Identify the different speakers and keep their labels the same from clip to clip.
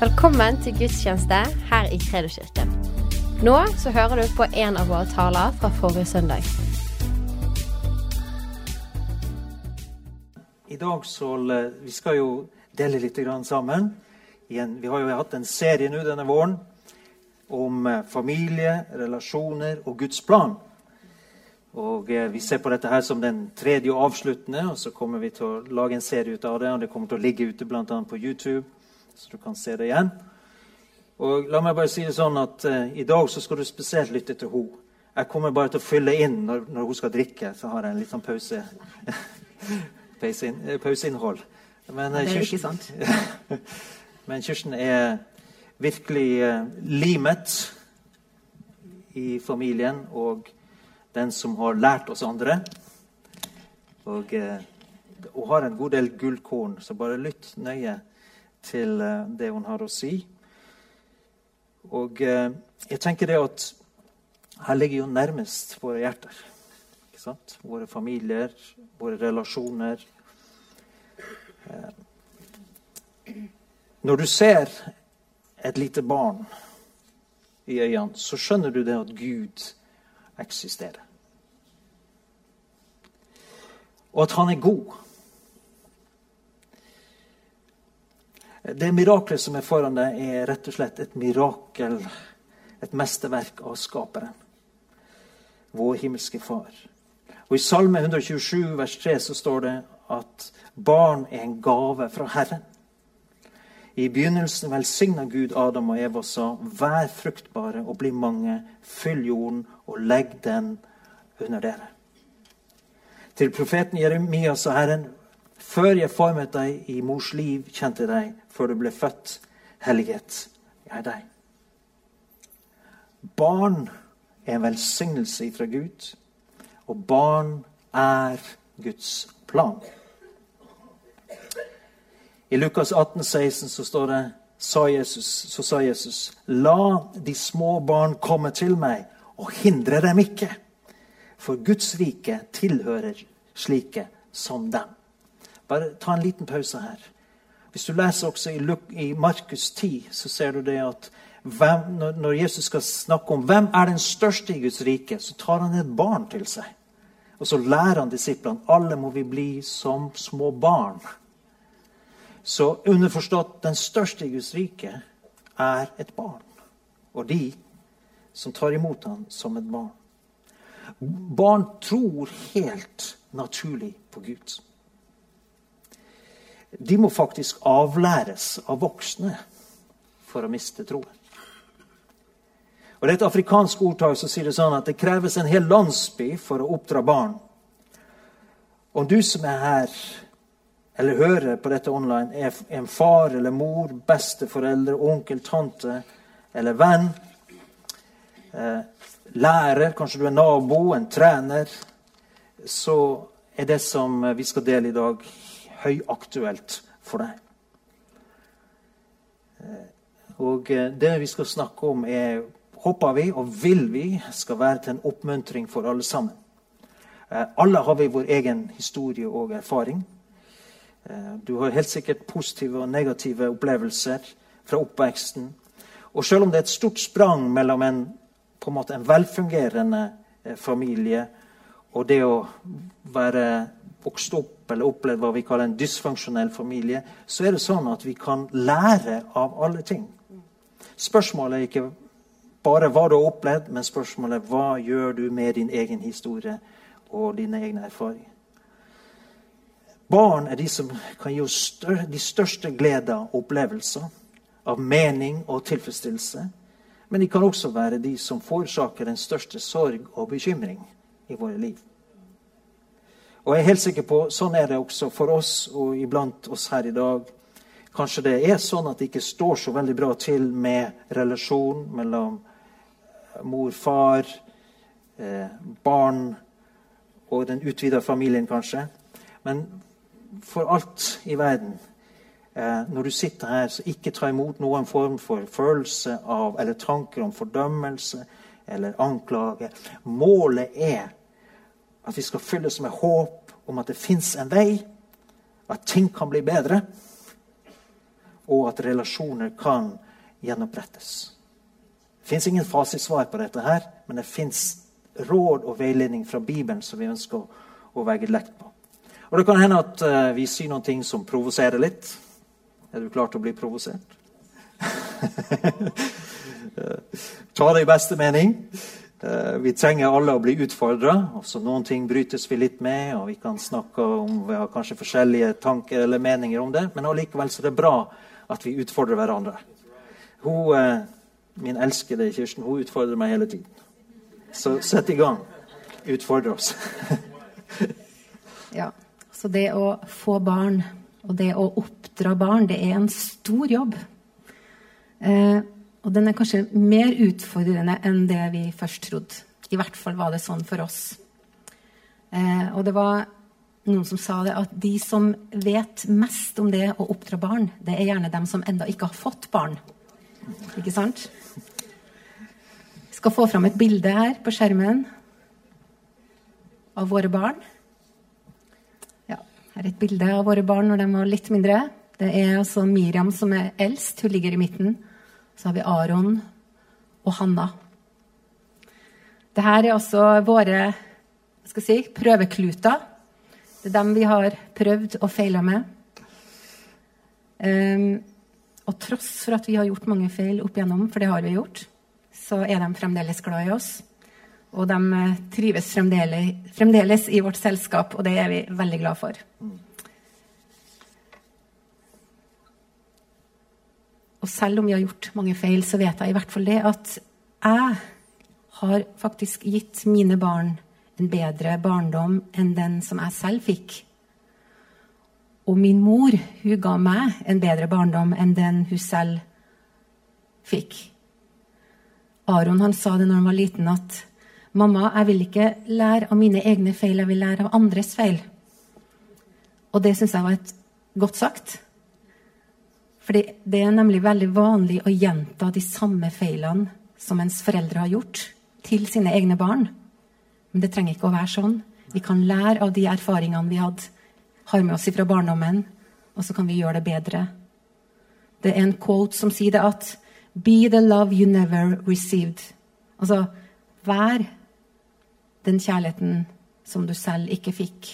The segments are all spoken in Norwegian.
Speaker 1: Velkommen til gudstjeneste her i Kredoskirken. Nå så hører du på en av våre taler fra forrige søndag.
Speaker 2: I dag så Vi skal jo dele litt grann sammen. Vi har jo hatt en serie nå denne våren om eh, familie, relasjoner og Guds plan. Og eh, Vi ser på dette her som den tredje og avsluttende, og så kommer vi til å lage en serie ut av det. og Det kommer til å ligge ute bl.a. på YouTube, så du kan se det igjen. Og La meg bare si det sånn at eh, i dag så skal du spesielt lytte til henne. Jeg kommer bare til å fylle inn når, når hun skal drikke. Så har jeg en litt sånn pause. pauseinnhold.
Speaker 3: Men, det er ikke sant.
Speaker 2: Men Kirsten er virkelig eh, limet i familien. og den som har lært oss andre. Og eh, hun har en god del gullkorn, så bare lytt nøye til eh, det hun har å si. Og eh, jeg tenker det at her ligger jo nærmest våre hjerter. Ikke sant? Våre familier, våre relasjoner. Eh, når du ser et lite barn i øynene, så skjønner du det at Gud eksisterer. Og at han er god. Det miraklet som er foran deg, er rett og slett et mirakel, et mesterverk av Skaperen, vår himmelske Far. Og I Salme 127 vers 3 så står det at barn er en gave fra Herren. I begynnelsen velsigna Gud Adam og Eva og sa:" Vær fruktbare og bli mange, fyll jorden og legg den under dere. Til profeten Jeremia sa Herren, før jeg formet deg i mors liv, kjente deg, før du ble født. Hellighet, jeg deg. Barn er en velsignelse fra Gud, og barn er Guds plan. I Lukas 18, 16 så står det sa Jesus, så sa Jesus, la de små barn komme til meg, og hindre dem ikke. For Guds rike tilhører slike som dem. Bare ta en liten pause her. Hvis du leser også i, i Markus 10, så ser du det at hvem, når Jesus skal snakke om hvem er den største i Guds rike, så tar han et barn til seg. Og så lærer han disiplene alle må vi bli som små barn. Så underforstått den største i Guds rike er et barn. Og de som tar imot ham som et barn. Barn tror helt naturlig på Gud. De må faktisk avlæres av voksne for å miste troen. Og Det er et afrikansk ordtak som sier det sånn at det kreves en hel landsby for å oppdra barn. Om du som er her eller hører på dette online, er en far eller mor, besteforeldre, onkel, tante eller venn, eh, lærer, kanskje du er nabo, en trener, så er det som vi skal dele i dag, høyaktuelt for deg. Eh, og eh, det vi skal snakke om, er, håper vi og vil vi skal være til en oppmuntring for alle sammen. Alle har vi vår egen historie og erfaring. Eh, du har helt sikkert positive og negative opplevelser fra oppveksten. Og selv om det er et stort sprang mellom en, en, en velfungerende eh, familie og det å være vokst opp eller opplevd hva vi kaller en dysfunksjonell familie, så er det sånn at vi kan lære av alle ting. Spørsmålet er ikke bare hva du har opplevd, men spørsmålet er hva gjør du med din egen historie og dine egne erfaringer. Barn er de som kan gi oss de største gleder og opplevelser av mening og tilfredsstillelse. Men de kan også være de som forårsaker den største sorg og bekymring i våre liv. Og jeg er helt sikker på sånn er det også for oss og iblant oss her i dag. Kanskje det er sånn at det ikke står så veldig bra til med relasjon mellom mor, far, eh, barn og den utvida familien, kanskje. Men for alt i verden eh, når du sitter her, så ikke ta imot noen form for følelse av eller tanker om fordømmelse eller anklage. Målet er at vi skal fylles med håp om at det fins en vei, at ting kan bli bedre. og at relasjoner kan gjenopprettes. Det fins ingen fasitsvar på dette, her, men det fins råd og veiledning fra Bibelen som vi ønsker å, å legge lekt på. Og Det kan hende at uh, vi sier noen ting som provoserer litt. Er du klar til å bli provosert? Ta det i beste mening. Uh, vi trenger alle å bli utfordra. Noen ting brytes vi litt med, og vi kan snakke om vi har kanskje forskjellige tanker eller meninger om det, men allikevel er det bra at vi utfordrer hverandre. Hun, uh, min elskede Kirsten hun utfordrer meg hele tiden. Så sett i gang. Utfordre oss.
Speaker 3: ja. Så det å få barn og det å oppdra barn, det er en stor jobb. Eh, og den er kanskje mer utfordrende enn det vi først trodde. I hvert fall var det sånn for oss. Eh, og det var noen som sa det at de som vet mest om det å oppdra barn, det er gjerne dem som enda ikke har fått barn. Ikke sant? Jeg skal få fram et bilde her på skjermen av våre barn. Ja, her er et bilde av våre barn når de var litt mindre. Det er altså Miriam som er eldst. Hun ligger i midten. Så har vi Aron og Hanna. Dette er også våre si, prøvekluter. Det er dem vi har prøvd og feila med. Um, og tross for at vi har gjort mange feil opp igjennom, for det har vi gjort, så er de fremdeles glad i oss. Og de eh, trives fremdeles, fremdeles i vårt selskap, og det er vi veldig glad for. Og selv om vi har gjort mange feil, så vet jeg i hvert fall det at jeg har faktisk gitt mine barn en bedre barndom enn den som jeg selv fikk. Og min mor hun ga meg en bedre barndom enn den hun selv fikk. Aron han sa det når han var liten, at 'Mamma, jeg vil ikke lære av mine egne feil, jeg vil lære av andres feil'. Og det syns jeg var et godt sagt. Fordi det er nemlig veldig vanlig å gjenta de samme feilene som ens foreldre har gjort, til sine egne barn. Men det trenger ikke å være sånn. Vi kan lære av de erfaringene vi hadde, har med oss fra barndommen, og så kan vi gjøre det bedre. Det er en quote som sier det at Be the love you never received. Altså, vær den kjærligheten som du selv ikke fikk,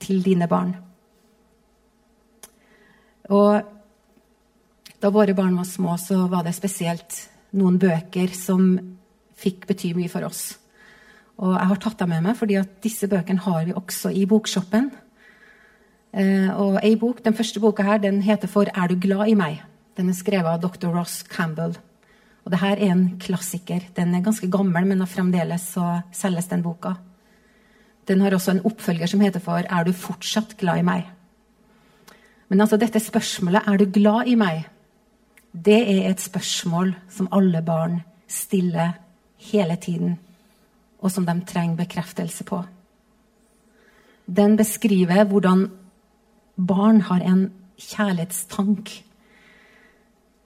Speaker 3: til dine barn. Og da våre barn var små, så var det spesielt noen bøker som fikk bety mye for oss. Og jeg har tatt dem med meg, fordi at disse bøkene har vi også i bokshoppen. Eh, og ei bok, Den første boka her den heter for 'Er du glad i meg?' Den er skrevet av dr. Ross Campbell. Og det her er en klassiker. Den er ganske gammel, men fremdeles så selges den boka. Den har også en oppfølger som heter for 'Er du fortsatt glad i meg?' Men altså dette spørsmålet 'Er du glad i meg?' Det er et spørsmål som alle barn stiller hele tiden, og som de trenger bekreftelse på. Den beskriver hvordan barn har en kjærlighetstank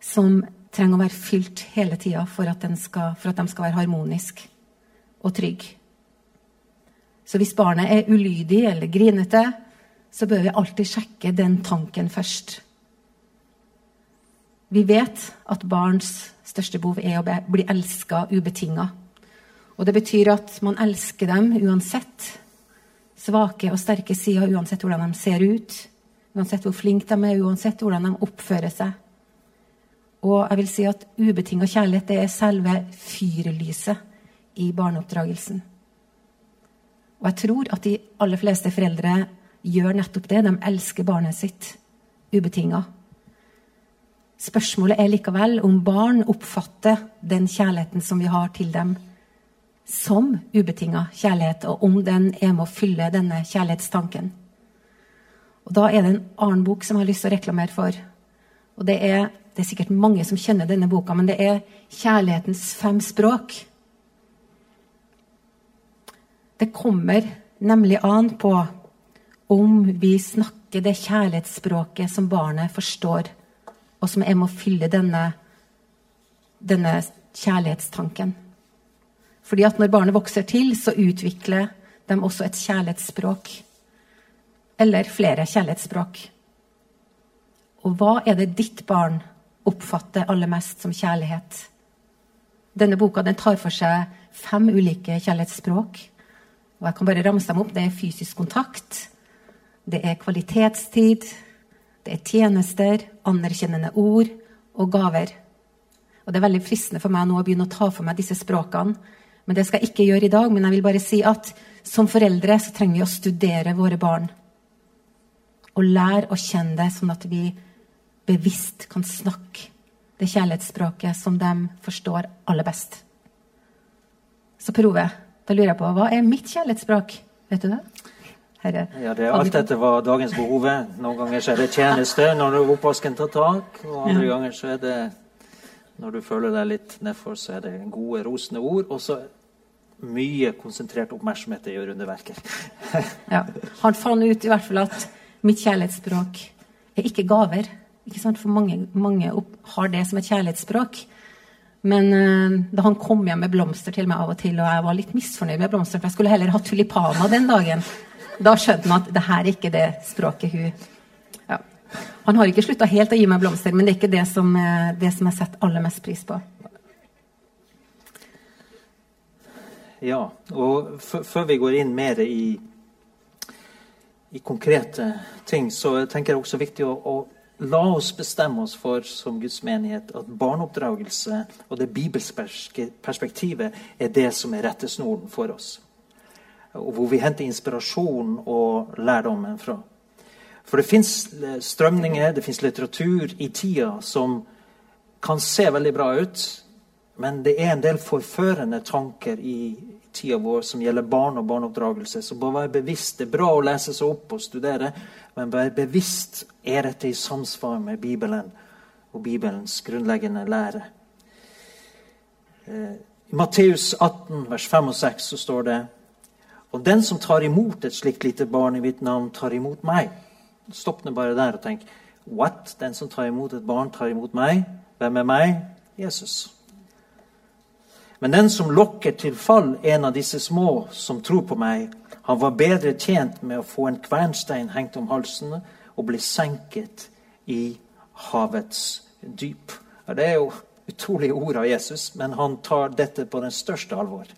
Speaker 3: som trenger å være fylt hele tida for, for, at de skal være harmonisk og trygg. Så hvis barnet er ulydig eller grinete, så bør vi alltid sjekke den tanken først. Vi vet at barns største behov er å bli elska ubetinga. Og det betyr at man elsker dem uansett svake og sterke sider, uansett hvordan de ser ut, uansett hvor flinke de er, uansett hvordan de oppfører seg. Og jeg vil si at ubetinga kjærlighet det er selve fyrlyset i barneoppdragelsen. Og jeg tror at de aller fleste foreldre gjør nettopp det. De elsker barnet sitt ubetinga. Spørsmålet er likevel om barn oppfatter den kjærligheten som vi har til dem, som ubetinga kjærlighet, og om den er med å fylle denne kjærlighetstanken. Og Da er det en annen bok som jeg har lyst til å reklamere for. Og det er, det er sikkert mange som kjenner denne boka, men det er 'Kjærlighetens fem språk'. Det kommer nemlig an på om vi snakker det kjærlighetsspråket som barnet forstår og som er med å fylle denne, denne kjærlighetstanken. Fordi at når barnet vokser til, så utvikler de også et kjærlighetsspråk. Eller flere kjærlighetsspråk. Og hva er det ditt barn oppfatter aller mest som kjærlighet? Denne boka den tar for seg fem ulike kjærlighetsspråk. Og jeg kan bare ramse dem opp. Det er fysisk kontakt, det er kvalitetstid, det er tjenester, anerkjennende ord og gaver. Og Det er veldig fristende for meg nå å begynne å ta for meg disse språkene. Men det skal jeg ikke gjøre i dag. Men jeg vil bare si at som foreldre så trenger vi å studere våre barn. Og lære å kjenne det, sånn at vi bevisst kan snakke det kjærlighetsspråket som de forstår aller best. Så prøver jeg. Da lurer jeg på hva er mitt kjærlighetsspråk? Vet du det?
Speaker 2: Herre. Ja, Det er alt etter hva dagens behov. Noen ganger så er det tjeneste når oppvasken tar tak. Og andre ja. ganger så er det når du føler deg litt nedfor, så er det gode, rosende ord. Og så mye konsentrert oppmerksomhet det gjør underverker.
Speaker 3: ja. Han fant ut i hvert fall at mitt kjærlighetsspråk er ikke gaver. Ikke sant? For mange, mange har det som et kjærlighetsspråk. Men uh, da han kom hjem med blomster til meg av og til, og jeg var litt misfornøyd med blomster, for jeg skulle heller ha tulipaner den dagen, da skjønte han at det her er ikke det språket hun ja. Han har ikke slutta helt å gi meg blomster, men det er ikke det som, uh, det som jeg setter aller mest pris på.
Speaker 2: Ja, og før vi går inn mer i, i konkrete ting, så tenker jeg det også viktig å, å La oss bestemme oss for som Guds menighet at barneoppdragelse og det bibelske perspektivet er det som er rettesnoren for oss. Og hvor vi henter inspirasjon og lærdommen fra. For det fins strømninger, det fins litteratur i tida som kan se veldig bra ut, men det er en del forførende tanker i tida vår som gjelder barn og barneoppdragelse. Så bare vær bevisst. Det er bra å lese seg opp og studere, men vær bevisst er dette i samsvar med Bibelen og Bibelens grunnleggende lære. Eh, I Matteus 18, vers 5 og 6 så står det Og den som tar imot et slikt lite barn i mitt navn, tar imot meg. Stopp nå bare der og tenk What? Den som tar imot et barn, tar imot meg? Hvem er meg? Jesus. Men den som lokker til fall en av disse små som tror på meg, han var bedre tjent med å få en kvernstein hengt om halsen og bli senket i havets dyp. Det er jo utrolige ord av Jesus, men han tar dette på den største alvor.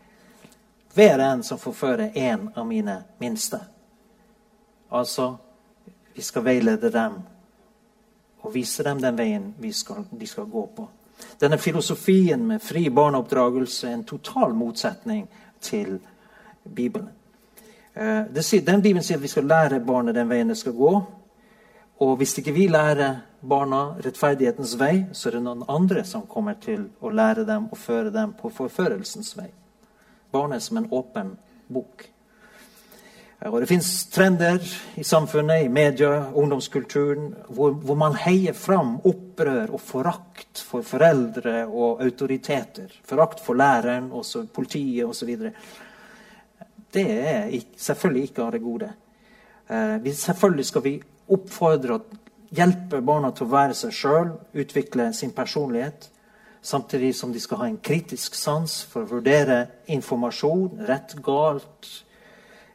Speaker 2: Hver en som forfører en av mine minste. Altså, vi skal veilede dem og vise dem den veien skal, de skal gå på. Denne filosofien med fri barneoppdragelse er en total motsetning til Bibelen. Eh, den Bibelen sier at vi skal lære barnet den veien det skal gå. Og hvis ikke vi lærer barna rettferdighetens vei, så er det noen andre som kommer til å lære dem og føre dem på forførelsens vei. Barnet som en åpen bok. Og Det fins trender i samfunnet, i media, ungdomskulturen, hvor, hvor, man heier fram opprør og forakt for foreldre og autoriteter. Forakt for læreren, også politiet osv. Det er selvfølgelig ikke av det gode. Eh, selvfølgelig skal vi oppfordre og hjelpe barna til å være seg sjøl, utvikle sin personlighet. Samtidig som de skal ha en kritisk sans for å vurdere informasjon, rett, galt,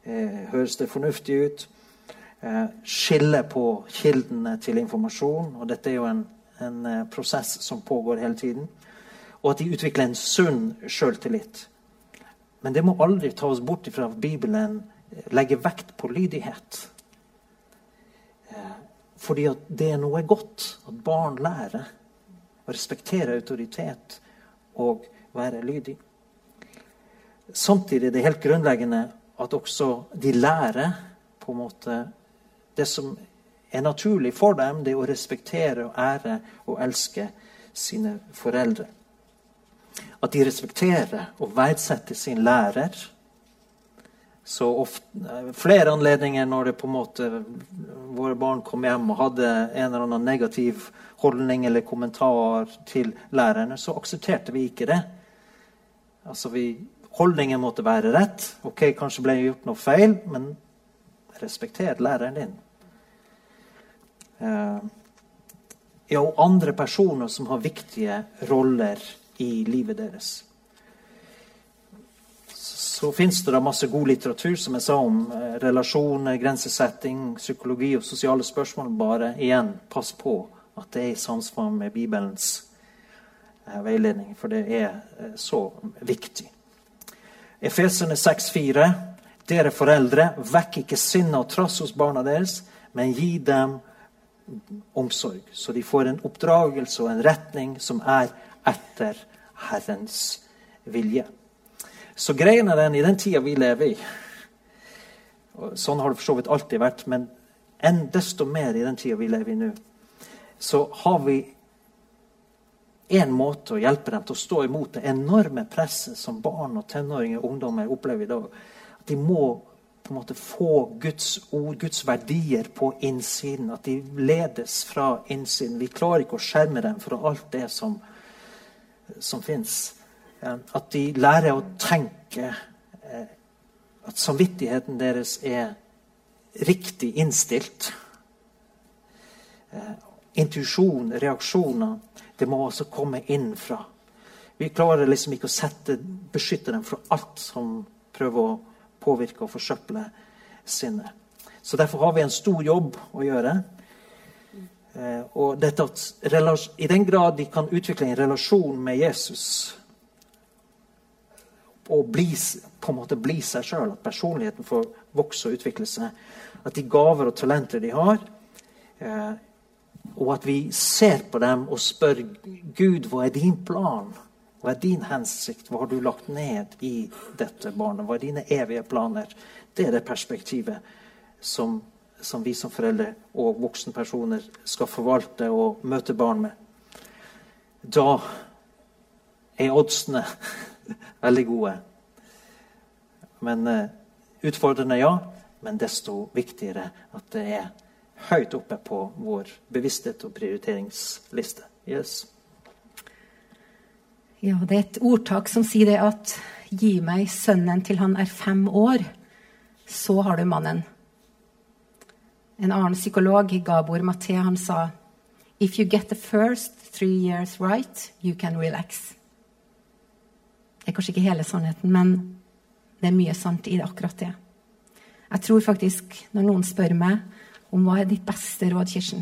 Speaker 2: Eh, høres det fornuftig ut? Eh, skille på kildene til informasjon. Og dette er jo en, en eh, prosess som pågår hele tiden. Og at de utvikler en sunn sjøltillit. Men det må aldri ta oss bort fra Bibelen legger vekt på lydighet. Fordi at det er noe godt at barn lærer å respektere autoritet og være lydig. Samtidig er det helt grunnleggende at også de lærer på en måte det som er naturlig for dem, det er å respektere og ære og elske sine foreldre. At de respekterer og verdsetter sin lærer. Så ofte, flere anledninger når det på en måte våre barn kom hjem og hadde en eller annen negativ holdning eller kommentar til lærerne, så aksepterte vi ikke det. Altså vi Holdningen måtte være rett. Ok, kanskje ble det gjort noe feil, men respekter læreren din. Uh, ja, og andre personer som har viktige roller i livet deres. Så fins det da masse god litteratur som jeg sa om eh, relasjoner, grensesetting, psykologi og sosiale spørsmål. Bare igjen, pass på at det er i samsvar med Bibelens eh, veiledning, for det er eh, så viktig. Efesene 6,4.: Dere foreldre, vekk ikke sinnet og trass hos barna deres, men gi dem omsorg, så de får en oppdragelse og en retning som er etter Herrens vilje. Så greien er den i den tida vi lever i Sånn har det for så vidt alltid vært, men enn desto mer i den tida vi lever i nå, så har vi en måte å hjelpe dem til å stå imot det enorme presset som barn og tenåringer og ungdommer opplever i dag. At de må på en måte få Guds ord, Guds verdier på innsiden. At de ledes fra innsiden. Vi klarer ikke å skjerme dem fra alt det som, som fins. At de lærer å tenke eh, at samvittigheten deres er riktig innstilt. Eh, intuisjon, reaksjoner, det må altså komme innenfra. Vi klarer liksom ikke å sette, beskytte dem fra alt som prøver å påvirke og forsøple sinnet. Så Derfor har vi en stor jobb å gjøre. Eh, og dette I den grad de kan utvikle en relasjon med Jesus og bli, på en måte bli seg sjøl. At personligheten får vokse og utvikle seg. At de gaver og talenter de har eh, Og at vi ser på dem og spør Gud, hva er din plan? Hva er din hensikt? Hva har du lagt ned i dette barnet? Hva er dine evige planer? Det er det perspektivet som, som vi som foreldre og voksenpersoner skal forvalte og møte barn med. Da er oddsene veldig gode. Men uh, utfordrende, ja. Men desto viktigere at det er høyt oppe på vår bevissthet og prioriteringsliste. Yes.
Speaker 3: Ja, det er et ordtak som sier det at gi meg sønnen til han er fem år, så har du mannen. En annen psykolog, Gabor Maté, han sa If you get the first three years right, you can relax. Det er kanskje ikke hele sannheten, men det er mye sant i det, akkurat det. Jeg tror faktisk, når noen spør meg om hva er ditt beste råd, Kirsten,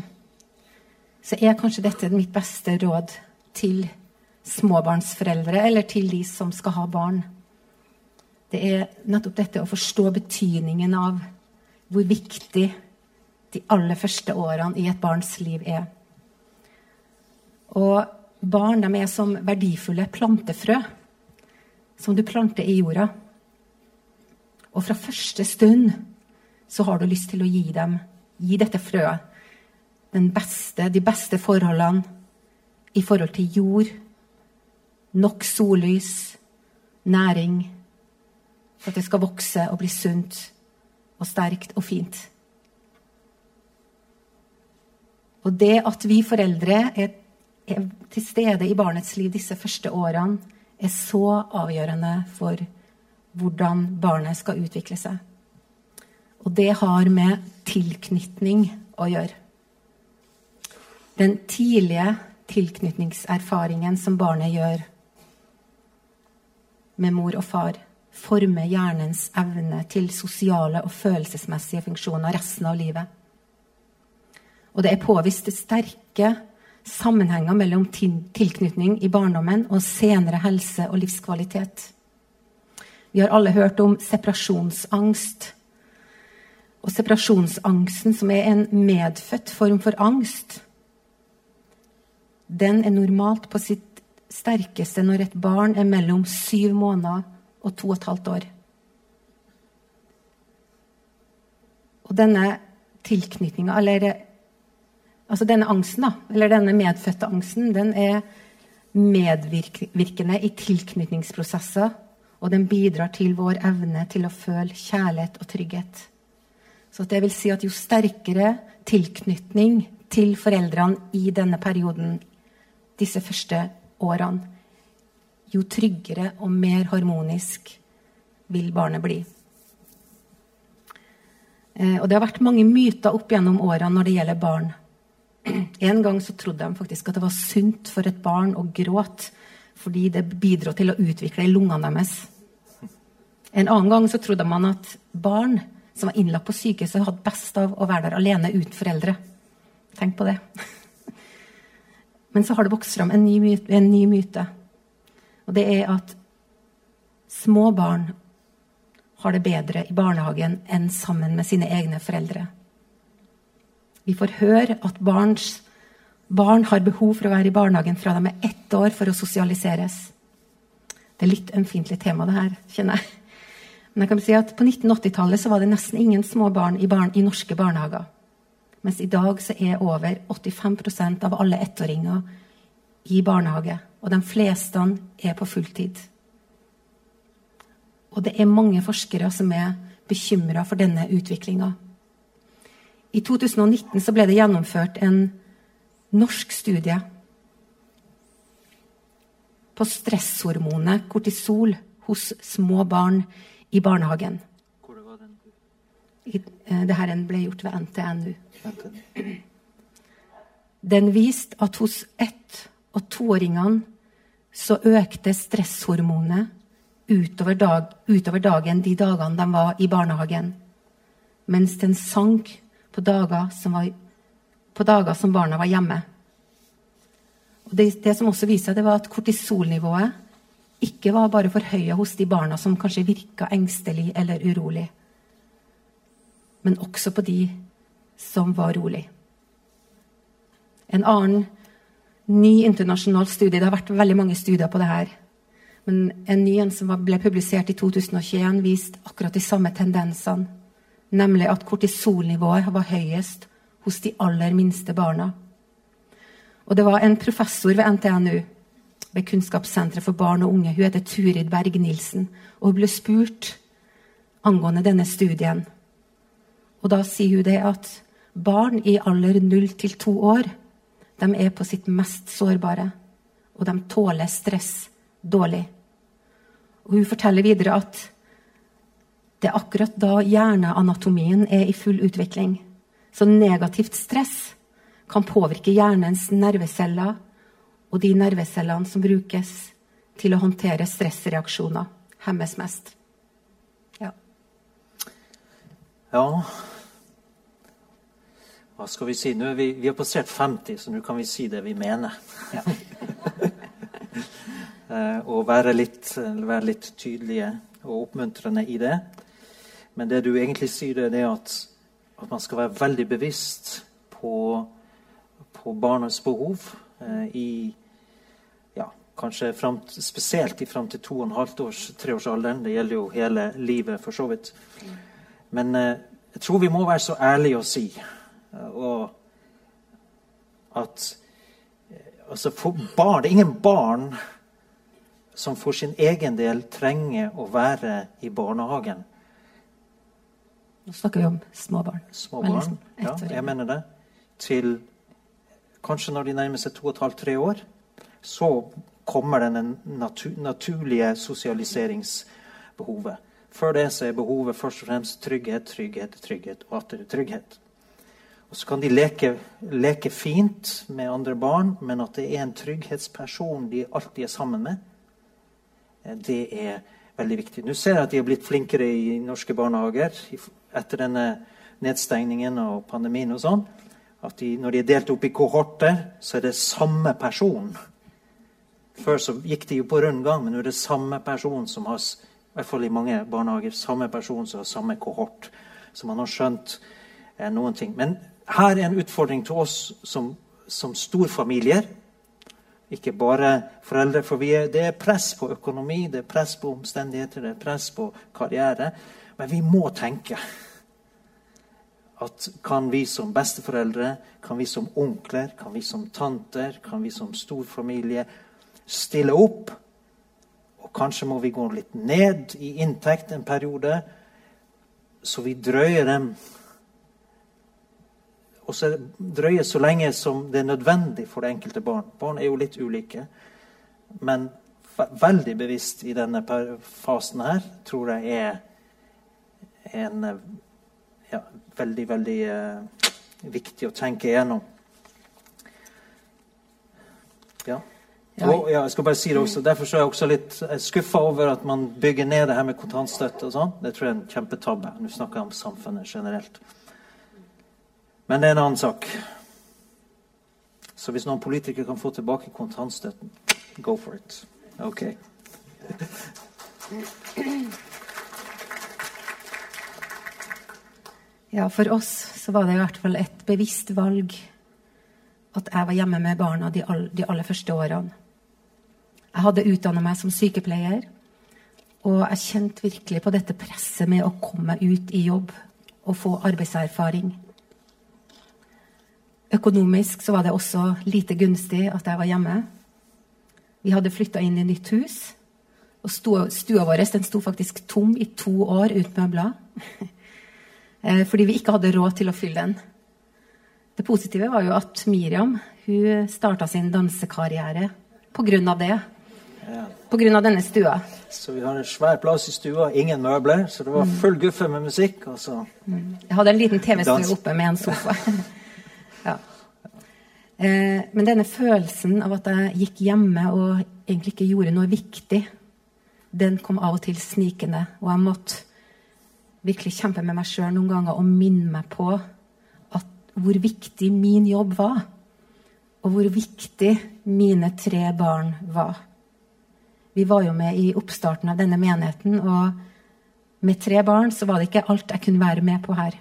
Speaker 3: så er kanskje dette mitt beste råd til småbarnsforeldre eller til de som skal ha barn. Det er nettopp dette å forstå betydningen av hvor viktig de aller første årene i et barns liv er. Og barn de er som verdifulle plantefrø som du planter i jorda. Og fra første stund så har du lyst til å gi dem, gi dette frøet, beste, de beste forholdene i forhold til jord, nok sollys, næring, for at det skal vokse og bli sunt og sterkt og fint. Og det at vi foreldre er, er til stede i barnets liv disse første årene, er så avgjørende for hvordan barnet skal utvikle seg. Og det har med tilknytning å gjøre. Den tidlige tilknytningserfaringen som barnet gjør med mor og far, former hjernens evne til sosiale og følelsesmessige funksjoner resten av livet. Og det er påvist sterke sammenhenger mellom tilknytning i barndommen og senere helse og livskvalitet. Vi har alle hørt om separasjonsangst. Og separasjonsangsten, som er en medfødt form for angst, den er normalt på sitt sterkeste når et barn er mellom syv måneder og to og et halvt år. Og denne tilknytninga, eller Altså denne angsten, da, eller denne medfødte angsten, den er medvirkende i tilknytningsprosesser. Og den bidrar til vår evne til å føle kjærlighet og trygghet. Så det vil si at jo sterkere tilknytning til foreldrene i denne perioden, disse første årene, jo tryggere og mer harmonisk vil barnet bli. Eh, og det har vært mange myter opp gjennom årene når det gjelder barn. En gang så trodde de faktisk at det var sunt for et barn å gråte fordi det bidro til å utvikle lungene deres. En annen gang så trodde man at barn som var innlagt på sykehuset, hadde best av å være der alene uten foreldre. Tenk på det. Men så har det vokst fram en en ny myte. Og det er at små barn har det bedre i barnehagen enn sammen med sine egne foreldre. Vi får høre at barns, barn har behov for å være i barnehagen fra de er ett år for å sosialiseres. Det er litt ømfintlig tema, det her, kjenner jeg. Men jeg kan si at på 1980-tallet var det nesten ingen små barn i, barn i norske barnehager. Mens i dag så er over 85% av alle ettåringer i barnehage. Og de fleste er på fulltid. Og det er mange forskere som er bekymra for denne utviklinga. I 2019 så ble det gjennomført en norsk studie på stresshormonet kortisol hos små barn i barnehagen. Eh, det her ble gjort ved NTNU. Den viste at hos ett- og toåringene så økte stresshormonet utover, dag, utover dagen de dagene de var i barnehagen, mens den sank på dager som, var, på dager som barna var hjemme. Det, det, som også viser det var at kortisolnivået ikke var bare forhøya hos de barna som kanskje virka engstelig eller urolig, men også på de som var rolig. En annen ny internasjonal studie Det har vært veldig mange studier på det her. Men en ny en som ble publisert i 2021, viste akkurat de samme tendensene. Nemlig at kortisolnivået var høyest hos de aller minste barna. Og det var en professor ved NTNU ved Kunnskapssenteret for barn og unge. Hun heter Turid Berg-Nilsen. Og hun ble spurt angående denne studien. Og da sier hun det at barn i alder 0 til 2 år de er på sitt mest sårbare. Og de tåler stress dårlig. Og hun forteller videre at det er akkurat da hjerneanatomien er i full utvikling. Så negativt stress kan påvirke hjernens nerveceller og de nervecellene som brukes til å håndtere stressreaksjoner, hemmes mest. Ja.
Speaker 2: ja. Hva skal vi si? Nå vi, vi har passert 50, så nå kan vi si det vi mener. Ja. og være litt, være litt, tydelige og oppmuntrende i det. Men det du egentlig sier, det er at, at man skal være veldig bevisst på, på barnas behov eh, i ja, kanskje frem, spesielt i fram til to og en halvt års, treårsalderen. Det gjelder jo hele livet, for så vidt. Men eh, jeg tror vi må være så ærlige å si eh, og at eh, altså barn, Det er ingen barn som for sin egen del trenger å være i barnehagen.
Speaker 3: Nå snakker vi om
Speaker 2: småbarn. Småbarn, liksom ja, jeg mener det. Til kanskje når de nærmer seg to og et halvt, tre år. Så kommer den natu naturlige sosialiseringsbehovet. Før det så er behovet først og fremst trygghet, trygghet, trygghet og atter trygghet. Og Så kan de leke, leke, fint med andre barn, men at det er en trygghetsperson de alltid er sammen med, eh, det er veldig viktig. Nå ser jeg at de har blitt flinkere i norske barnehager etter denne nedstengningen og pandemien og sånn. At de, når de er delt opp i kohorter, så er det samme person. Før så gikk de jo på rundgang, men nå er det samme person som har i hvert fall i mange barnehager, samme person som har samme kohort. Så man har skjønt eh, noen ting. Men her er en utfordring til oss som, som storfamilier. Ikke bare foreldre, for er, det er press på økonomi, det er press på omstendigheter, det er press på karriere. Men vi må tenke at kan vi som besteforeldre, kan vi som onkler, kan vi som tanter, kan vi som storfamilie stille opp? Og kanskje må vi gå litt ned i inntekt en periode, så vi drøyer dem og så drøye så lenge som det er nødvendig for det enkelte barn. Barn er jo litt ulike. Men veldig bevisst i denne fasen her tror jeg er en ja, veldig, veldig uh, viktig å tenke igjennom. Ja. Og, ja, jeg skal bare si det også, Derfor er jeg også litt skuffa over at man bygger ned det her med kontantstøtte. og sånn. Det tror jeg er en kjempetabbe. Nå snakker jeg om samfunnet generelt. Men det er en annen sak. Så hvis noen politikere kan få tilbake kontantstøtten, go for it. Ok.
Speaker 3: Ja, for oss så var det i hvert fall et bevisst valg at jeg var hjemme med barna de, all, de aller første årene. Jeg hadde utdanna meg som sykepleier, og jeg kjente virkelig på dette presset med å komme ut i jobb og få arbeidserfaring. Økonomisk så var det også lite gunstig at jeg var hjemme. Vi hadde flytta inn i nytt hus. Og stua, vår den sto faktisk tom i to år uten møbler. Eh, fordi vi ikke hadde råd til å fylle den. Det positive var jo at Miriam hun starta sin dansekarriere pga. det.
Speaker 2: Ja.
Speaker 3: Pga. denne stua.
Speaker 2: Så vi har en svær plass i stua, ingen møbler, så det var full guffe med musikk. Og så
Speaker 3: Jeg hadde en liten TV-stue oppe med en sofa. ja. eh, men denne følelsen av at jeg gikk hjemme og egentlig ikke gjorde noe viktig, den kom av og til snikende. Og jeg måtte virkelig kjempe med meg sjøl noen ganger og minne meg på at, hvor viktig min jobb var. Og hvor viktig mine tre barn var. Vi var jo med i oppstarten av denne menigheten, og med tre barn så var det ikke alt jeg kunne være med på her.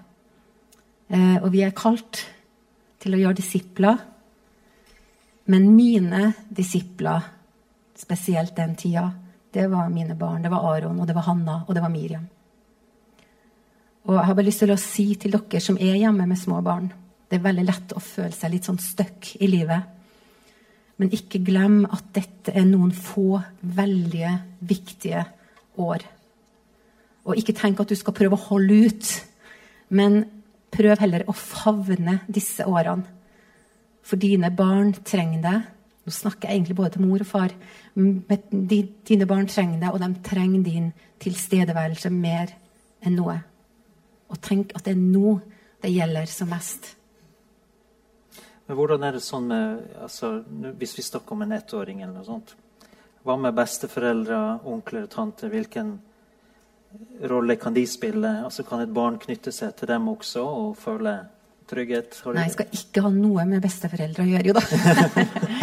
Speaker 3: Eh, og vi er kalt til å gjøre disipler. Men mine disipler, spesielt den tida, det var mine barn. Det var Aron, og det var Hanna, og det var Miriam. Og jeg har bare lyst til å si til dere som er hjemme med små barn Det er veldig lett å føle seg litt sånn stuck i livet. Men ikke glem at dette er noen få veldig viktige år. Og ikke tenk at du skal prøve å holde ut, men prøv heller å favne disse årene. For dine barn trenger deg. Nå snakker jeg egentlig både til mor og far. Men dine barn trenger deg, og de trenger din tilstedeværelse mer enn noe. Og tenk at det er nå det gjelder som mest.
Speaker 2: Men hvordan er det sånn med altså, Hvis vi snakker om en ettåring eller noe sånt. Hva med besteforeldre, onkler og tanter? Hvilken rolle kan de spille? Altså, kan et barn knytte seg til dem også og føle trygghet?
Speaker 3: Nei, jeg skal ikke ha noe med besteforeldre å gjøre, jo da.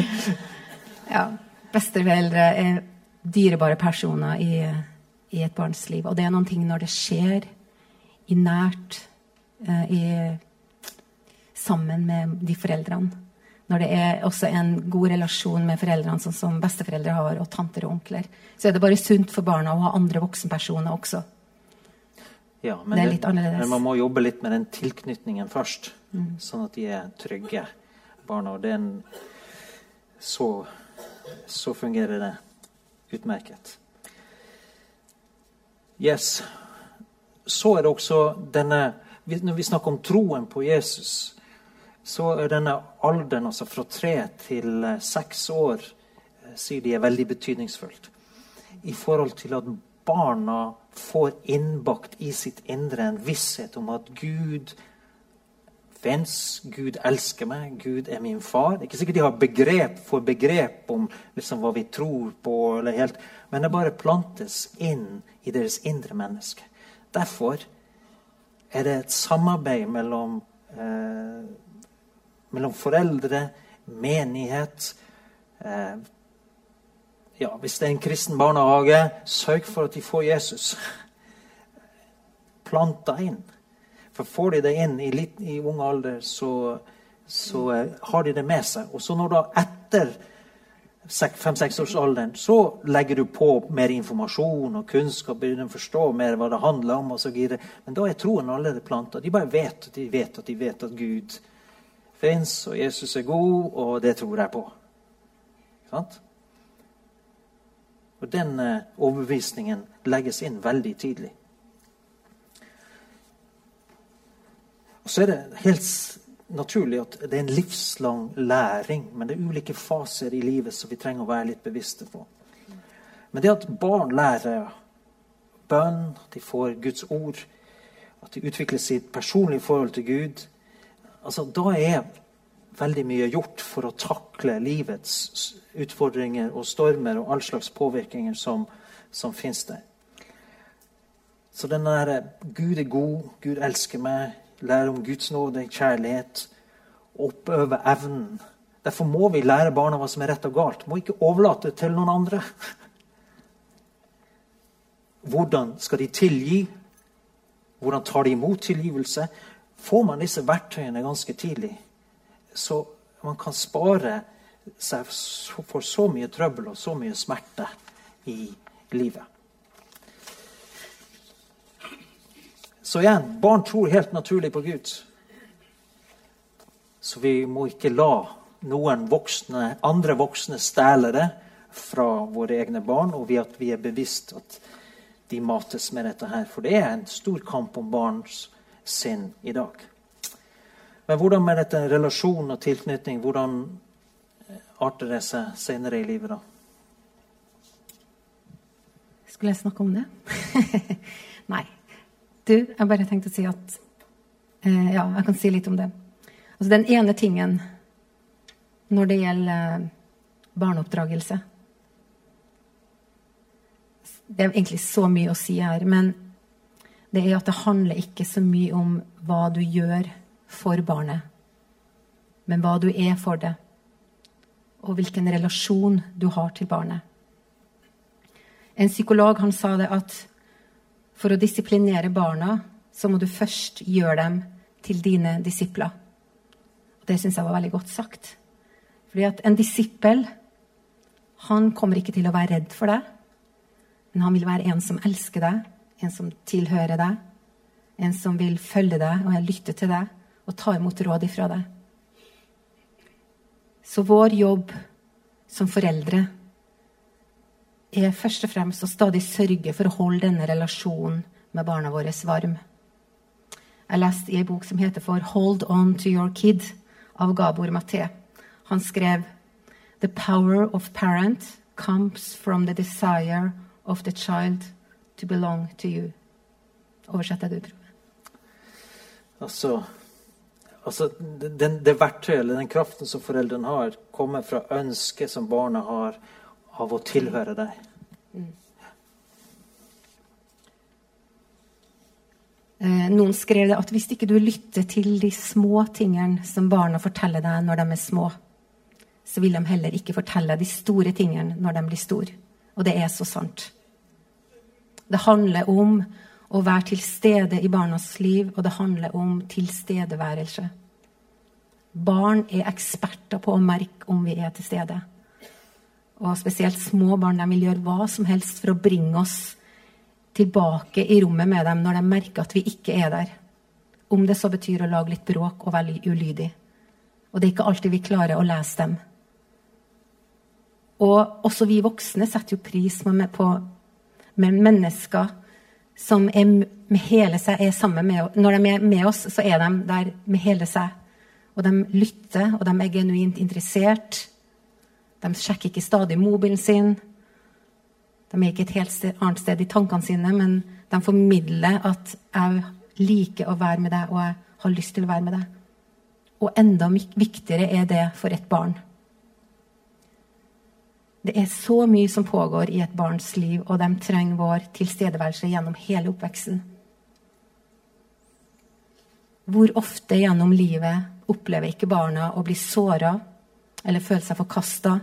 Speaker 3: ja, besteforeldre er dyrebare personer i, i et barns liv. Og det er noen ting når det skjer i nært eh, i, sammen med de foreldrene. Når det er også en god relasjon med foreldrene, sånn som besteforeldre har, og tanter og onkler, så er det bare sunt for barna å ha andre voksenpersoner også.
Speaker 2: Ja, men,
Speaker 3: Det er litt annerledes.
Speaker 2: men man må jobbe litt med den tilknytningen først, sånn at de er trygge, barna. Og det er en, så, så fungerer det utmerket. Yes. Så er det også denne Når vi snakker om troen på Jesus, så er denne alderen, altså fra tre til eh, seks år, eh, sier de er veldig betydningsfullt i forhold til at barna får innbakt i sitt indre en visshet om at Gud fins, Gud elsker meg, Gud er min far. Det er ikke sikkert de har begrep for begrep om liksom, hva vi tror på, helt, men det bare plantes inn i deres indre menneske. Derfor er det et samarbeid mellom, eh, mellom foreldre, menighet eh, ja, Hvis det er en kristen barnehage, sørg for at de får Jesus planta inn. For får de det inn i, litt, i ung alder, så, så eh, har de det med seg. Og så når da etter fem-seksårsalderen så legger du på mer informasjon og kunnskap, begynner å forstå mer hva det handler om. videre. Men da er troen allerede planta. De bare vet at de vet at de vet at Gud fins, og Jesus er god, og det tror jeg på. Sant? Og den eh, overbevisningen legges inn veldig tidlig. Og så er det helt naturlig at det er en livslang læring, men det er ulike faser i livet som vi trenger å være litt bevisste på. Men det at barn lærer bønn, de får Guds ord, at de utvikler sitt personlige forhold til Gud, altså da er veldig mye gjort for å takle livets utfordringer og stormer og all slags påvirkninger som, som finnes der. Så den der Gud er god, Gud elsker meg, lære om Guds nåde, kjærlighet, oppøve evnen Derfor må vi lære barna hva som er rett og galt. Må ikke overlate det til noen andre. Hvordan skal de tilgi? Hvordan tar de imot tilgivelse? Får man disse verktøyene ganske tidlig, så man kan spare seg for så mye trøbbel og så mye smerte i livet. Så igjen, barn tror helt naturlig på Gud. Så vi må ikke la noen voksne, andre voksne stjele det fra våre egne barn, og ved at vi er bevisst at de mates med dette her. For det er en stor kamp om barns sinn i dag. Men hvordan med dette relasjon og tilknytning? Hvordan arter det seg senere i livet, da?
Speaker 3: Skulle jeg snakke om det? Nei. Du, jeg bare tenkte å si at eh, Ja, jeg kan si litt om det. Altså, den ene tingen når det gjelder eh, barneoppdragelse Det er egentlig så mye å si her, men det er at det handler ikke så mye om hva du gjør for barnet, men hva du er for det, og hvilken relasjon du har til barnet. En psykolog han sa det at for å disiplinere barna, så må du først gjøre dem til dine disipler. Og det syns jeg var veldig godt sagt. Fordi at en disippel han kommer ikke til å være redd for deg, men han vil være en som elsker deg, en som tilhører deg, en som vil følge deg og lytte til deg og ta imot råd ifra deg. Så vår jobb som foreldre er først og fremst å stadig sørge for å holde denne relasjonen med barna våre varm. Jeg leste i en bok som heter for 'Hold On To Your Kid' av Gabor Maté. Han skrev The power of parent comes from the desire of the child to belong to you. Oversett det du tror.
Speaker 2: Altså, altså den, det verktøyet eller den kraften som foreldrene har, kommer fra ønsket som barna har av å tilhøre deg. Mm.
Speaker 3: Eh, noen skrev det at hvis ikke du lytter til de små tingene som barna forteller deg når de er små, så vil de heller ikke fortelle de store tingene når de blir store. Og det er så sant. Det handler om å være til stede i barnas liv, og det handler om tilstedeværelse. Barn er eksperter på å merke om vi er til stede. Og spesielt små barn de vil gjøre hva som helst for å bringe oss tilbake i rommet med dem når de merker at vi ikke er der. Om det så betyr å lage litt bråk og være ulydig. Og det er ikke alltid vi klarer å lese dem. Og også vi voksne setter jo pris på mennesker som er med hele seg, er sammen med oss. Når de er med oss, så er de der med hele seg. Og de lytter, og de er genuint interessert. De sjekker ikke stadig mobilen sin. De er ikke et helt annet sted i tankene sine, men de formidler at 'jeg liker å være med deg, og jeg har lyst til å være med deg'. Og enda viktigere er det for et barn. Det er så mye som pågår i et barns liv, og de trenger vår tilstedeværelse gjennom hele oppveksten. Hvor ofte gjennom livet opplever ikke barna å bli såra eller føle seg forkasta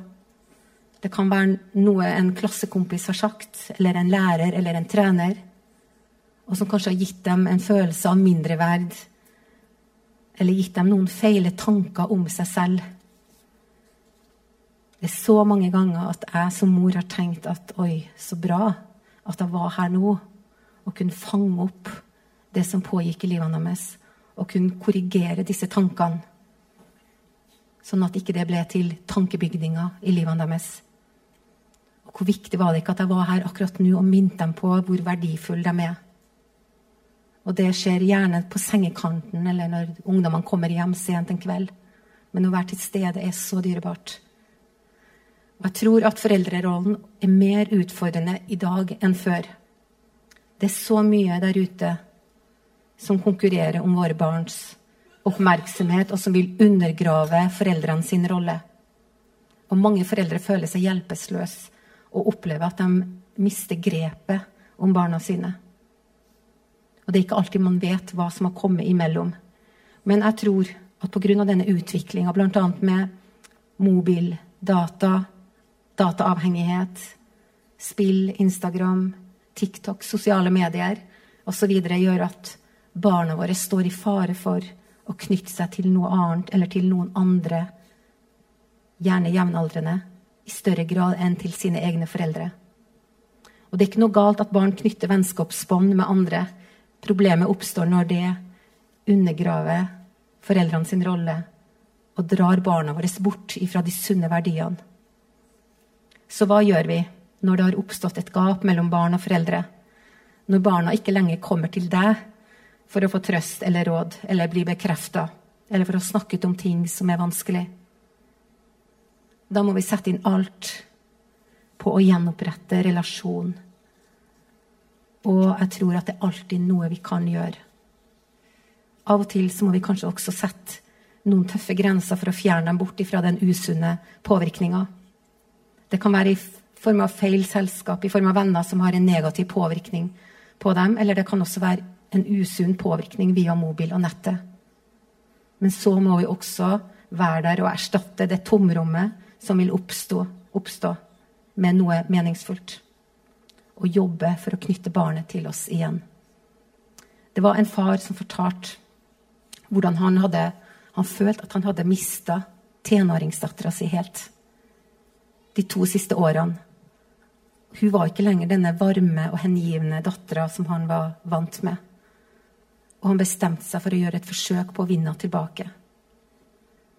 Speaker 3: det kan være noe en klassekompis har sagt, eller en lærer eller en trener, og som kanskje har gitt dem en følelse av mindreverd, eller gitt dem noen feile tanker om seg selv. Det er så mange ganger at jeg som mor har tenkt at oi, så bra at jeg var her nå og kunne fange opp det som pågikk i livet deres, og kunne korrigere disse tankene, sånn at ikke det ble til tankebygninger i livet deres. Hvor viktig var det ikke at jeg var her akkurat nå og minte dem på hvor verdifulle de er? Og det skjer gjerne på sengekanten eller når ungdommene kommer hjem sent en kveld. Men å være til stede er så dyrebart. Og jeg tror at foreldrerollen er mer utfordrende i dag enn før. Det er så mye der ute som konkurrerer om våre barns oppmerksomhet, og som vil undergrave foreldrene sin rolle. Og mange foreldre føler seg hjelpeløse og opplever at de mister grepet om barna sine. Og det er ikke alltid man vet hva som har kommet imellom. Men jeg tror at pga. denne utviklinga, bl.a. med mobil, data, dataavhengighet, spill, Instagram, TikTok, sosiale medier osv. gjør at barna våre står i fare for å knytte seg til noe annet eller til noen andre, gjerne jevnaldrende, i større grad enn til sine egne foreldre. Og det er ikke noe galt at barn knytter vennskapsbånd med andre. Problemet oppstår når det undergraver foreldrene sin rolle og drar barna våre bort ifra de sunne verdiene. Så hva gjør vi når det har oppstått et gap mellom barn og foreldre? Når barna ikke lenger kommer til deg for å få trøst eller råd eller bli bekrefta eller for å snakke ut om ting som er vanskelig? Da må vi sette inn alt på å gjenopprette relasjon. Og jeg tror at det er alltid noe vi kan gjøre. Av og til så må vi kanskje også sette noen tøffe grenser for å fjerne dem bort fra den usunne påvirkninga. Det kan være i form av feil selskap, i form av venner som har en negativ påvirkning på dem, eller det kan også være en usunn påvirkning via mobil og nettet. Men så må vi også være der og erstatte det tomrommet som vil oppstå, oppstå med noe meningsfullt. Og jobbe for å knytte barnet til oss igjen. Det var en far som fortalte hvordan han hadde han følte at han hadde mista tenåringsdattera si helt. De to siste årene. Hun var ikke lenger denne varme og hengivne dattera som han var vant med. Og han bestemte seg for å gjøre et forsøk på å vinne henne tilbake.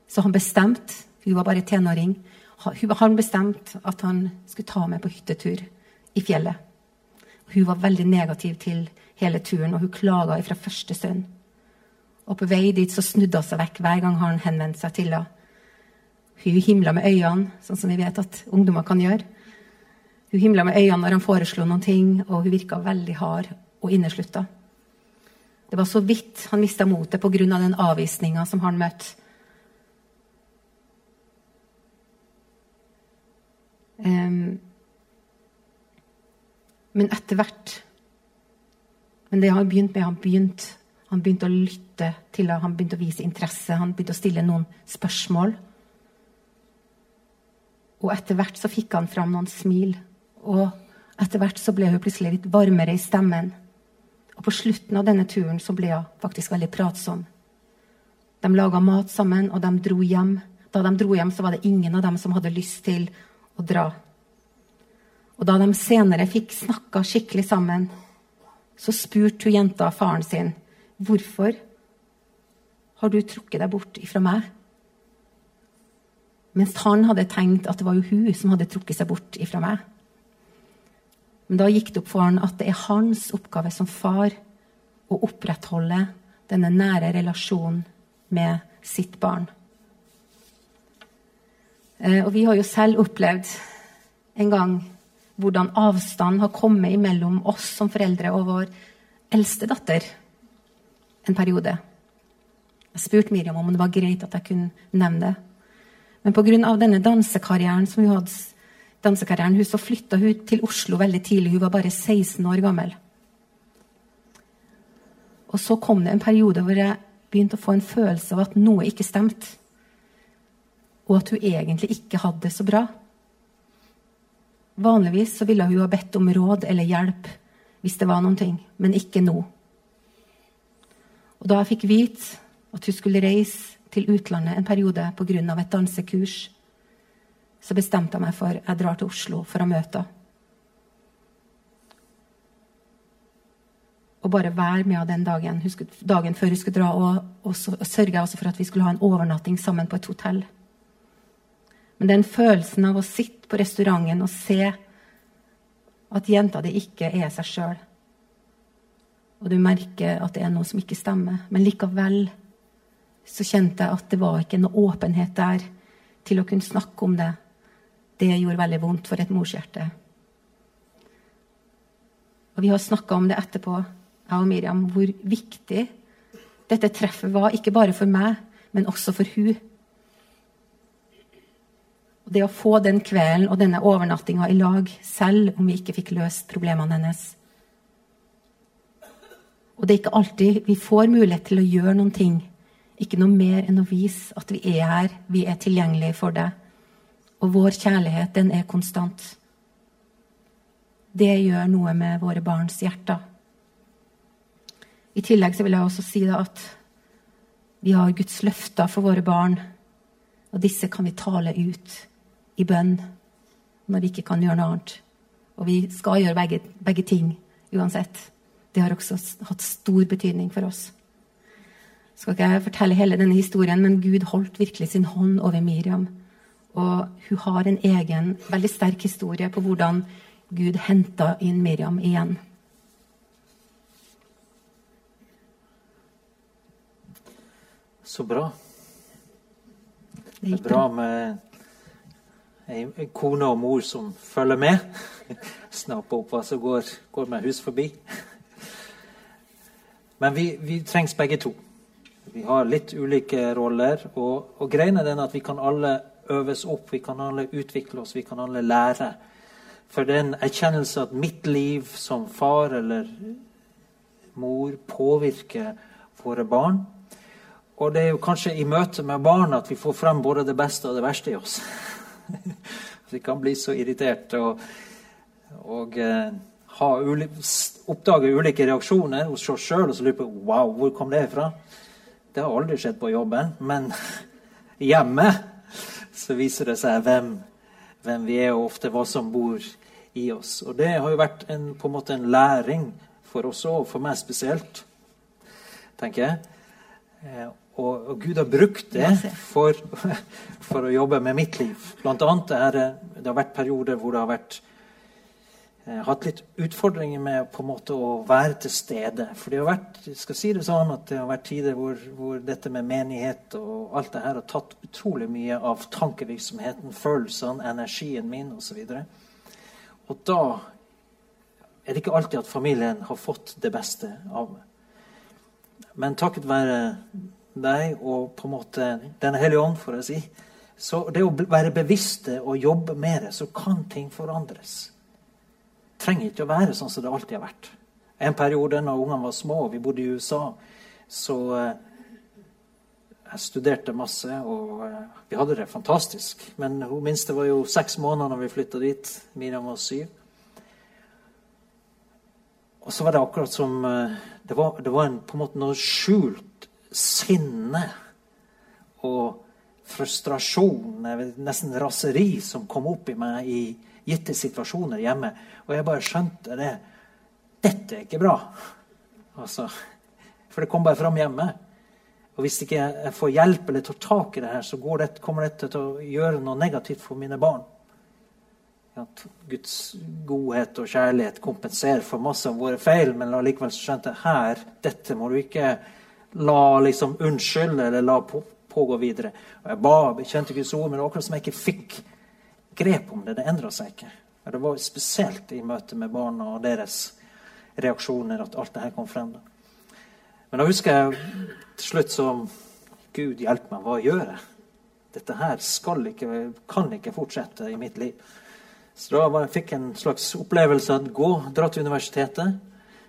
Speaker 3: Så han bestemte, hun var bare tenåring, han bestemte at han skulle ta meg på hyttetur i fjellet. Hun var veldig negativ til hele turen, og hun klaga fra første stund. Og på vei dit så snudde hun seg vekk hver gang han henvendte seg til henne. Hun himla med øynene, sånn som vi vet at ungdommer kan gjøre. Hun himla med øynene når han foreslo noen ting, og hun virka veldig hard og inneslutta. Det var så vidt han mista motet pga. den avvisninga som han møtte. Men etter hvert Men det har begynt med, han begynt han begynte å lytte til henne, han begynte å vise interesse, han begynte å stille noen spørsmål. Og etter hvert så fikk han fram noen smil. Og etter hvert så ble hun plutselig litt varmere i stemmen. Og på slutten av denne turen så ble hun faktisk veldig pratsom. De laga mat sammen, og de dro hjem. Da de dro hjem, så var det ingen av dem som hadde lyst til å dra. Og da de senere fikk snakka skikkelig sammen, så spurte hun jenta faren sin Hvorfor har du trukket deg bort ifra meg? Mens han hadde tenkt at det var jo hun som hadde trukket seg bort ifra meg. Men da gikk det opp for han at det er hans oppgave som far å opprettholde denne nære relasjonen med sitt barn. Eh, og vi har jo selv opplevd en gang hvordan avstand har kommet mellom oss som foreldre og vår eldste datter en periode. Jeg spurte Miriam om det var greit at jeg kunne nevne det. Men pga. denne dansekarrieren som hun hadde, dansekarrieren, hun så flytta hun til Oslo veldig tidlig. Hun var bare 16 år gammel. Og så kom det en periode hvor jeg begynte å få en følelse av at noe ikke stemte. Og at hun egentlig ikke hadde det så bra. Vanligvis så ville hun ha bedt om råd eller hjelp hvis det var noen ting, men ikke nå. Og da jeg fikk vite at hun skulle reise til utlandet en periode pga. et dansekurs, så bestemte jeg meg for jeg drar til Oslo for å møte henne. Og bare være med henne den dagen, dagen før hun skulle dra. Og, og så sørga jeg også for at vi skulle ha en overnatting sammen på et hotell. Men den følelsen av å sitte på restauranten og se at jenta di ikke er seg sjøl og du merker at det er noe som ikke stemmer. Men likevel så kjente jeg at det var ikke noe åpenhet der til å kunne snakke om det. Det gjorde veldig vondt for et morshjerte. Og vi har snakka om det etterpå, jeg og Miriam, hvor viktig dette treffet var. Ikke bare for meg, men også for hun. Det å få den kvelden og denne overnattinga i lag, selv om vi ikke fikk løst problemene hennes, og det er ikke alltid vi får mulighet til å gjøre noen ting. Ikke noe mer enn å vise at vi er her, vi er tilgjengelige for deg. Og vår kjærlighet, den er konstant. Det gjør noe med våre barns hjerter. I tillegg så vil jeg også si at vi har Guds løfter for våre barn. Og disse kan vi tale ut i bønn når vi ikke kan gjøre noe annet. Og vi skal gjøre begge, begge ting uansett. Det har også hatt stor betydning for oss. skal ikke jeg fortelle hele denne historien, men Gud holdt virkelig sin hånd over Miriam. Og hun har en egen, veldig sterk historie på hvordan Gud henta inn Miriam igjen.
Speaker 2: Så bra. Det er bra med ei kone og mor som følger med. Snapper opp hva som går, går med hus forbi. Men vi, vi, trengs begge to. Vi har litt ulike roller. Og, og greien er den at vi kan alle øves opp, vi kan alle utvikle oss, vi kan alle lære. For det er en erkjennelse at mitt liv som far eller mor påvirker våre barn. Og det er jo kanskje i møte med barn at vi får frem både det beste og det verste i oss. vi kan bli så irritert og, og uh, uli oppdage ulike reaksjoner hos oss sjøl og så lurer på wow, hvor kom det fra? Det har aldri skjedd på jobben. Men hjemme så viser det seg hvem, hvem vi er, og ofte hva som bor i oss. Og det har jo vært en, på en måte en læring for oss òg, for meg spesielt, tenker jeg. Og, og, Gud har brukt det for, for, å jobbe med mitt liv. Blant annet er det, det har vært perioder hvor det har vært eh, hatt litt utfordringer med på en måte å være til stede. For det har vært skal si det sånn at det har vært tider hvor, hvor dette med menighet og alt det her har tatt utrolig mye av tankevirksomheten, følelsene, energien min osv. Og, og da er det ikke alltid at familien har fått det beste av meg. Men takket være deg og på en måte Den hellige ånd, for å si, så det å være bevisste og jobbe med det, så kan ting forandres trenger ikke å være sånn som det alltid har vært. En periode når ungene var små, og vi bodde i USA, så eh, jeg studerte masse, og eh, vi hadde det fantastisk. Men hun minste var jo seks måneder når vi flytta dit. Miriam var syv. Og så var det akkurat som eh, Det var, det var en, på en måte noe skjult sinne og frustrasjon, nesten raseri, som kom opp i meg i gitte situasjoner hjemme. Og jeg bare skjønte det. Dette er ikke bra. Altså, for det kom bare fram hjemme. Og hvis ikke jeg får hjelp eller tar tak i det her, så det, kommer dette til å gjøre noe negativt for mine barn. At Guds godhet og kjærlighet kompenserer for masse av våre feil, men likevel skjønte jeg her, dette må du ikke la liksom unnskylde eller la på, pågå videre. Og jeg ba, bekjente Guds ord, men akkurat som jeg ikke fikk grep om det. Det endra seg ikke. Det var spesielt i møte med barna og deres reaksjoner at alt det her kom frem. Men da husker jeg til slutt som Gud hjelpe meg, hva gjør jeg? Dette her skal ikke, kan ikke fortsette i mitt liv. Så da fikk jeg en slags opplevelse at gå, dra til universitetet.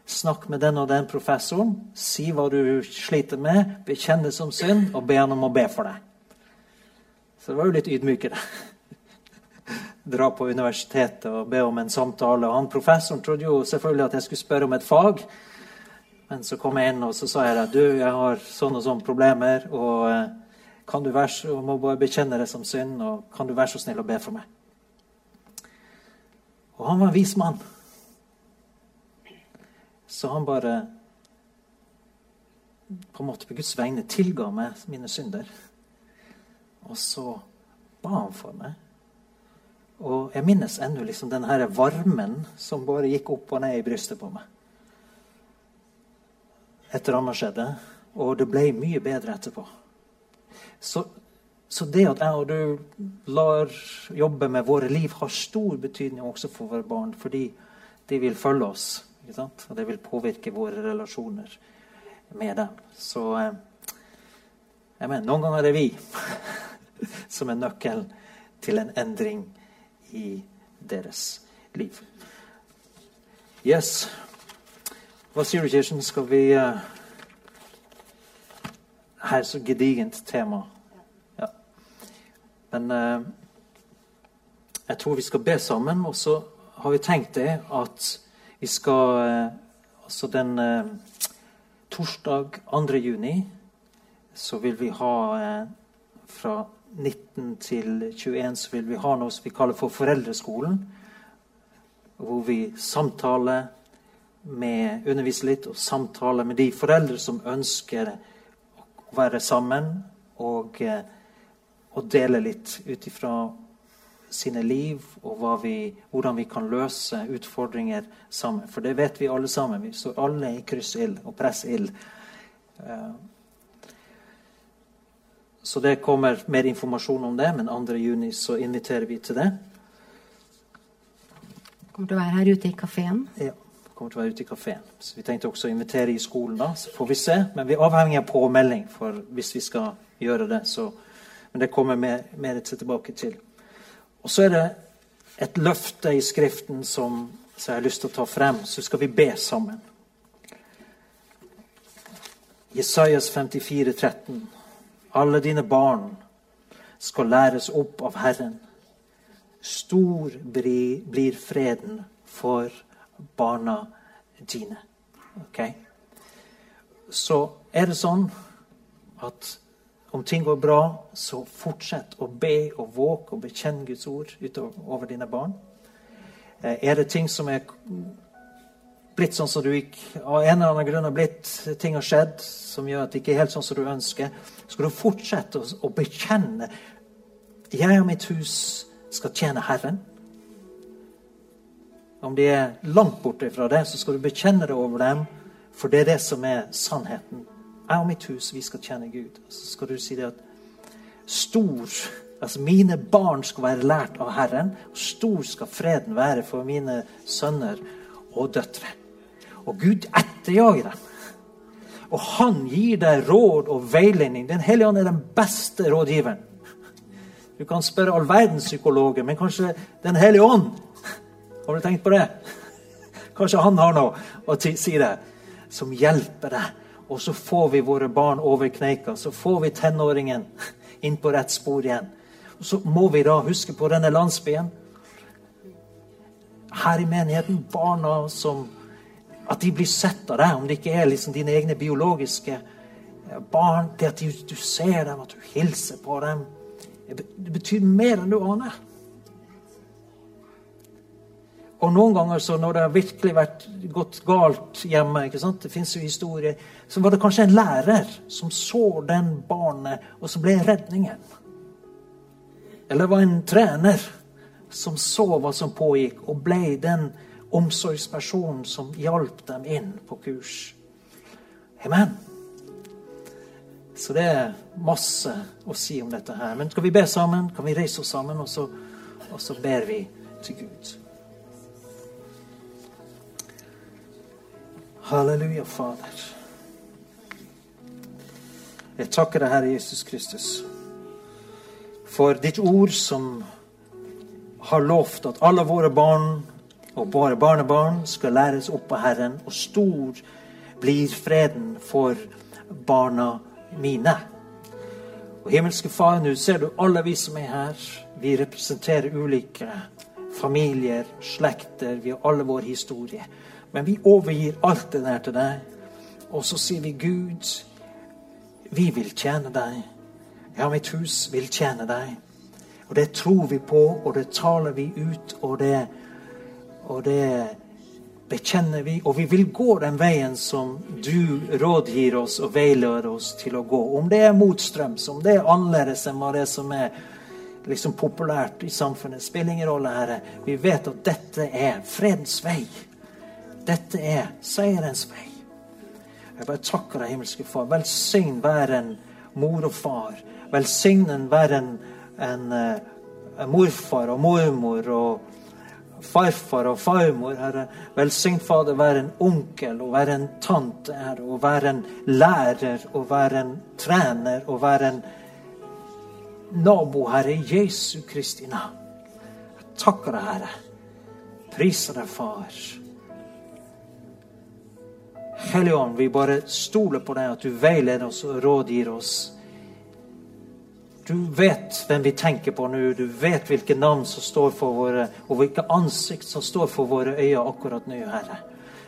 Speaker 2: Snakk med den og den professoren. Si hva du sliter med. Bekjenn det som synd, og be han om å be for deg. Så det var jo litt ydmykere. dra på universitetet og be om en samtale. Og han Professoren trodde jo selvfølgelig at jeg skulle spørre om et fag. Men så kom jeg inn og så sa jeg at du, jeg har sånne og sånne problemer. og eh, kan du være så, må bare bekjenne det som synd, og kan du være så snill å be for meg? Og han var en vis mann. Så han bare på en måte på Guds vegne tilga meg mine synder. Og så ba han for meg. Og jeg minnes ennå liksom den her varmen som bare gikk opp og ned i brystet på meg. Etter annet skjedde. Og det ble mye bedre etterpå. Så, så, det at jeg og du lar jobbe med våre liv, har stor betydning også for våre barn. Fordi de vil følge oss. Og det vil påvirke våre relasjoner med dem. Så eh, jeg mener, noen ganger er det vi som er nøkkelen til en endring i deres liv. Yes. Hva sier du, Kirsten? Skal vi uh, Her er så gedigent tema. Ja. Men uh, jeg tror vi skal be sammen, og så har vi tenkt det at vi skal eh, Altså den eh, torsdag 2. juni så vil vi ha eh, fra 19 til 21 så vil vi ha noe som vi kaller for Foreldreskolen. Hvor vi samtaler med, underviser litt og samtaler med de foreldre som ønsker å være sammen og, og dele litt ut ifra sine liv, og vi, hvordan vi kan løse utfordringer sammen. For det vet vi alle sammen. Vi står alle i kryssild og pressild. Eh, så det kommer mer informasjon om det, men 2.6 så inviterer vi til det.
Speaker 3: Kommer til å være her ute i kafeen?
Speaker 2: Ja. kommer til å være ute i kaféen. Så vi tenkte også å invitere i skolen, da. Så får vi se. Men vi er avhengig av påmelding for hvis vi skal gjøre det. Så, men det kommer mer, mer tilbake til. Og så er det et løfte i Skriften som, som jeg har lyst til å ta frem. Så skal vi be sammen. Jesajas 54, 13. Alle dine barn skal læres opp av Herren. Stor blir freden for barna dine. Ok? Så er det sånn at om ting går bra, så fortsett å be og våke og bekjenne Guds ord utover dine barn. Eh, er det ting som er blitt sånn som du gikk av en eller annen grunn har blitt, ting har skjedd som gjør at det ikke er helt sånn som du ønsker, skal du fortsette å, å bekjenne Jeg og mitt hus skal tjene Herren. Om de er langt borte fra det, så skal du bekjenne det over dem, for det er det som er sannheten. Jeg og mitt hus, vi skal tjene Gud. Så skal du si det at stor Altså, mine barn skal være lært av Herren. Og stor skal freden være for mine sønner og døtre. Og Gud etterjager dem. Og han gir deg råd og veiledning. Den hellige ånd er den beste rådgiveren. Du kan spørre all verdens psykologer, men kanskje Den hellige ånd Har du tenkt på det? Kanskje han har noe å si det som hjelper deg og så får vi våre barn over kneika. Så får vi tenåringen inn på rett spor igjen. Og så må vi da huske på denne landsbyen. Her i menigheten, barna som At de blir sett av deg, om det ikke er liksom dine egne biologiske eh, barn. Det at du ser dem, at du hilser på dem. Det betyr mer enn du aner. Og noen ganger så når det har virkelig vært gått galt hjemme, ikke sant? det fins jo historier, så var det kanskje en lærer som så den barnet, og så ble redningen. Eller det var en trener som så hva som pågikk, og ble den omsorgspersonen som hjalp dem inn på kurs. Amen. Så det er masse å si om dette her. Men skal vi be sammen? Kan vi reise oss sammen, og så, og så ber vi til Gud? Halleluja, Fader. Jeg takker deg, Herre Jesus Kristus, for ditt ord som har lovt at alle våre barn og våre barnebarn skal læres opp av Herren, og stor blir freden for barna mine. Og himmelske Far, nå ser du alle vi som er her. Vi representerer ulike familier, slekter. Vi har alle vår historie. Men vi overgir alt det der til deg. Og så sier vi, Gud, vi vil tjene deg. Ja, mitt hus vil tjene deg. Og det tror vi på, og det taler vi ut, og det, og det bekjenner vi. Og vi vil gå den veien som du rådgir oss og veileder oss til å gå. Om det er motstrøms, om det er annerledes enn hva det som er liksom populært i samfunnet, spiller ingen rolle, Herre. Vi vet at dette er fredens vei. Dette er seierens vei. Jeg bare takker deg, himmelske Far. Velsign hver en mor og far. Velsign hver en, en, en, eh, morfar og mormor og farfar og farmor, Herre. Velsign, Fader, hver en onkel og hver en tante, Herre. Og hver en lærer og hver en trener og hver en nabo, Herre, i Jesu Kristi navn. Jeg takker deg, Herre. Priser deg, Far. Hellige Ånd, vi bare stoler på deg, at du veileder oss og rådgir oss Du vet hvem vi tenker på nå. Du vet hvilke navn som står for våre, og hvilke ansikt som står for våre øyne akkurat nå, Herre.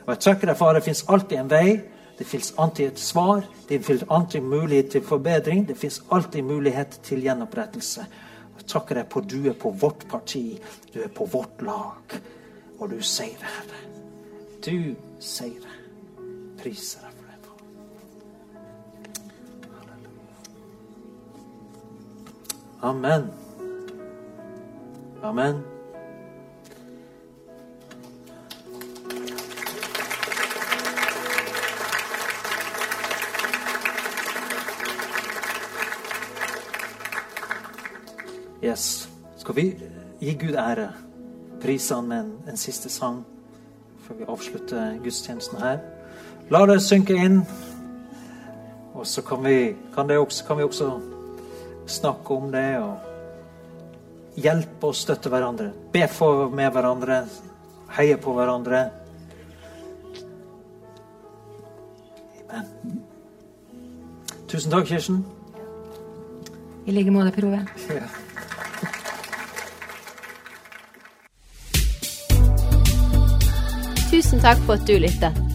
Speaker 2: Og jeg takker deg, Far, det fins alltid en vei. Det fins alltid et svar. Det fins alltid mulighet til forbedring. Det fins alltid mulighet til gjenopprettelse. Og jeg takker deg på du er på vårt parti. Du er på vårt lag. Og du det, Herre. Du det. Priser deg for det, Far. Amen. Amen. Yes. Skal vi gi Gud ære? Prise han med en, en siste sang før vi avslutter gudstjenesten her. La det synke inn. Og så kan vi, kan det også, kan vi også snakke om det og hjelpe og støtte hverandre. Be for med hverandre. Heie på hverandre. Amen. Tusen takk, Kirsten.
Speaker 3: I like måte, Prove.
Speaker 2: Ja.
Speaker 1: Tusen takk for at du lyttet.